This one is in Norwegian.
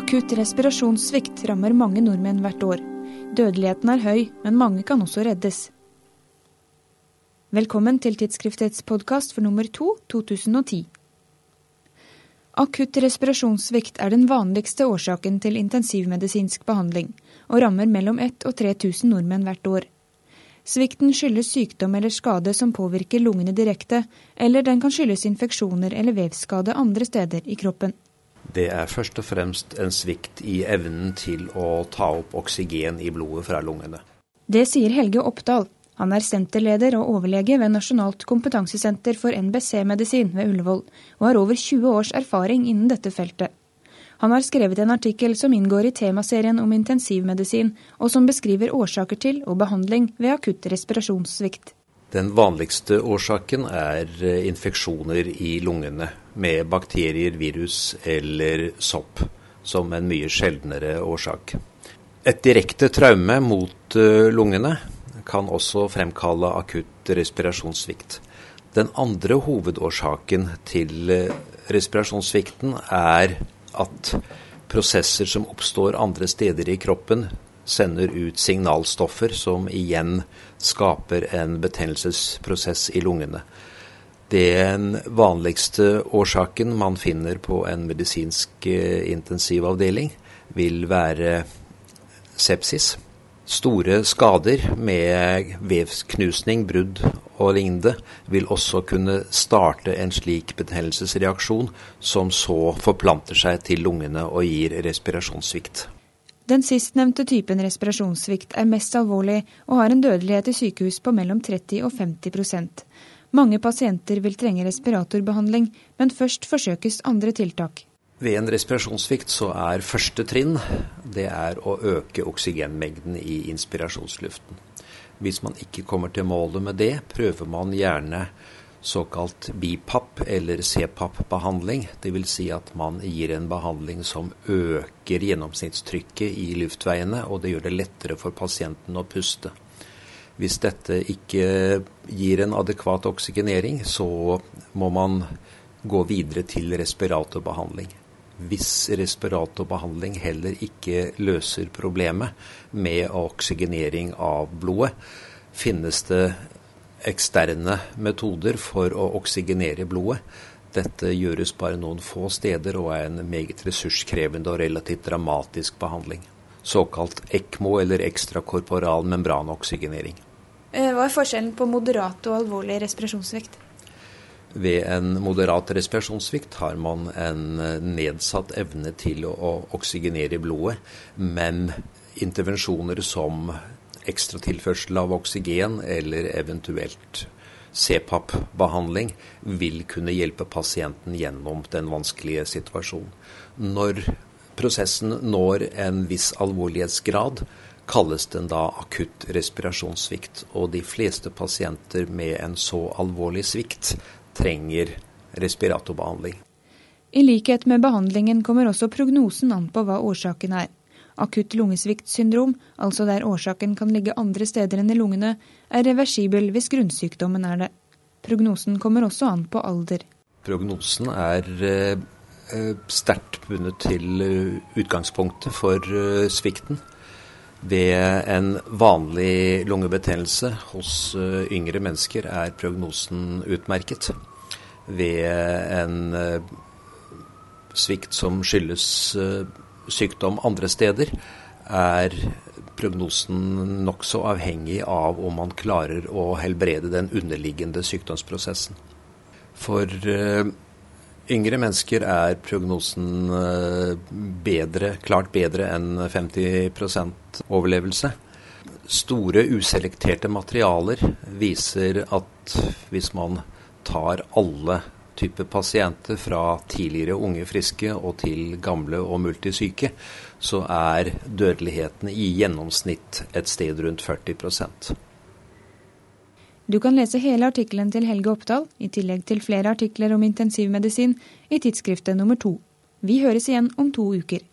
Akutt respirasjonssvikt rammer mange nordmenn hvert år. Dødeligheten er høy, men mange kan også reddes. Velkommen til tidsskriftets podkast for nummer to 2010. Akutt respirasjonssvikt er den vanligste årsaken til intensivmedisinsk behandling, og rammer mellom 1000 og 3000 nordmenn hvert år. Svikten skyldes sykdom eller skade som påvirker lungene direkte, eller den kan skyldes infeksjoner eller vevskade andre steder i kroppen. Det er først og fremst en svikt i evnen til å ta opp oksygen i blodet fra lungene. Det sier Helge Oppdal. Han er senterleder og overlege ved Nasjonalt kompetansesenter for NBC-medisin ved Ullevål, og har over 20 års erfaring innen dette feltet. Han har skrevet en artikkel som inngår i temaserien om intensivmedisin, og som beskriver årsaker til og behandling ved akutt respirasjonssvikt. Den vanligste årsaken er eh, infeksjoner i lungene med bakterier, virus eller sopp, som en mye sjeldnere årsak. Et direkte traume mot eh, lungene kan også fremkalle akutt respirasjonssvikt. Den andre hovedårsaken til eh, respirasjonssvikten er at prosesser som oppstår andre steder i kroppen, sender ut signalstoffer som igjen skaper en betennelsesprosess i lungene. Den vanligste årsaken man finner på en medisinsk eh, intensivavdeling, vil være sepsis. Store skader med vevsknusning, brudd og lignende vil også kunne starte en slik betennelsesreaksjon, som så forplanter seg til lungene og gir respirasjonssvikt. Den sistnevnte typen respirasjonssvikt er mest alvorlig og har en dødelighet i sykehus på mellom 30 og 50 Mange pasienter vil trenge respiratorbehandling, men først forsøkes andre tiltak. Ved en respirasjonssvikt så er første trinn det er å øke oksygenmengden i inspirasjonsluften. Hvis man ikke kommer til målet med det, prøver man gjerne såkalt BIPAP eller CPAP-behandling. Dvs. Si at man gir en behandling som øker gjennomsnittstrykket i luftveiene, og det gjør det lettere for pasienten å puste. Hvis dette ikke gir en adekvat oksygenering, så må man gå videre til respiratorbehandling. Hvis respiratorbehandling heller ikke løser problemet med oksygenering av blodet, finnes det eksterne metoder for å oksygenere blodet. Dette gjøres bare noen få steder og er en meget ressurskrevende og relativt dramatisk behandling. Såkalt ECMO eller ekstrakorporal membranoksygenering. Eh, hva er forskjellen på moderat og alvorlig respirasjonssvikt? Ved en moderat respirasjonssvikt har man en nedsatt evne til å oksygenere blodet, men intervensjoner som ekstra tilførsel av oksygen eller eventuelt CPAP-behandling vil kunne hjelpe pasienten gjennom den vanskelige situasjonen. Når prosessen når en viss alvorlighetsgrad, kalles den da akutt respirasjonssvikt. Og de fleste pasienter med en så alvorlig svikt trenger respiratorbehandling. I likhet med behandlingen kommer også prognosen an på hva årsaken er. Akutt lungesviktsyndrom, altså der årsaken kan ligge andre steder enn i lungene, er reversibel hvis grunnsykdommen er det. Prognosen kommer også an på alder. Prognosen er eh, eh sterkt bundet til eh, utgangspunktet for svikten. Ved en vanlig lungebetennelse hos eh, yngre mennesker er prognosen utmerket. Ved en eh, svikt som skyldes sykdom andre steder, er prognosen nokså avhengig av om man klarer å helbrede den underliggende sykdomsprosessen. For yngre mennesker er prognosen uh, bedre, klart bedre enn 50% overlevelse. Store uselekterte materialer viser at hvis man tar alle typer pasienter, fra tidligere unge friske og til gamle og multisyke, så er dødeligheten i gjennomsnitt et sted rundt 40 Du kan lese hele artikkelen til Helge Oppdal, i tillegg til flere artikler om intensivmedisin, i tidsskriftet nummer to. Vi høres igjen om to uker.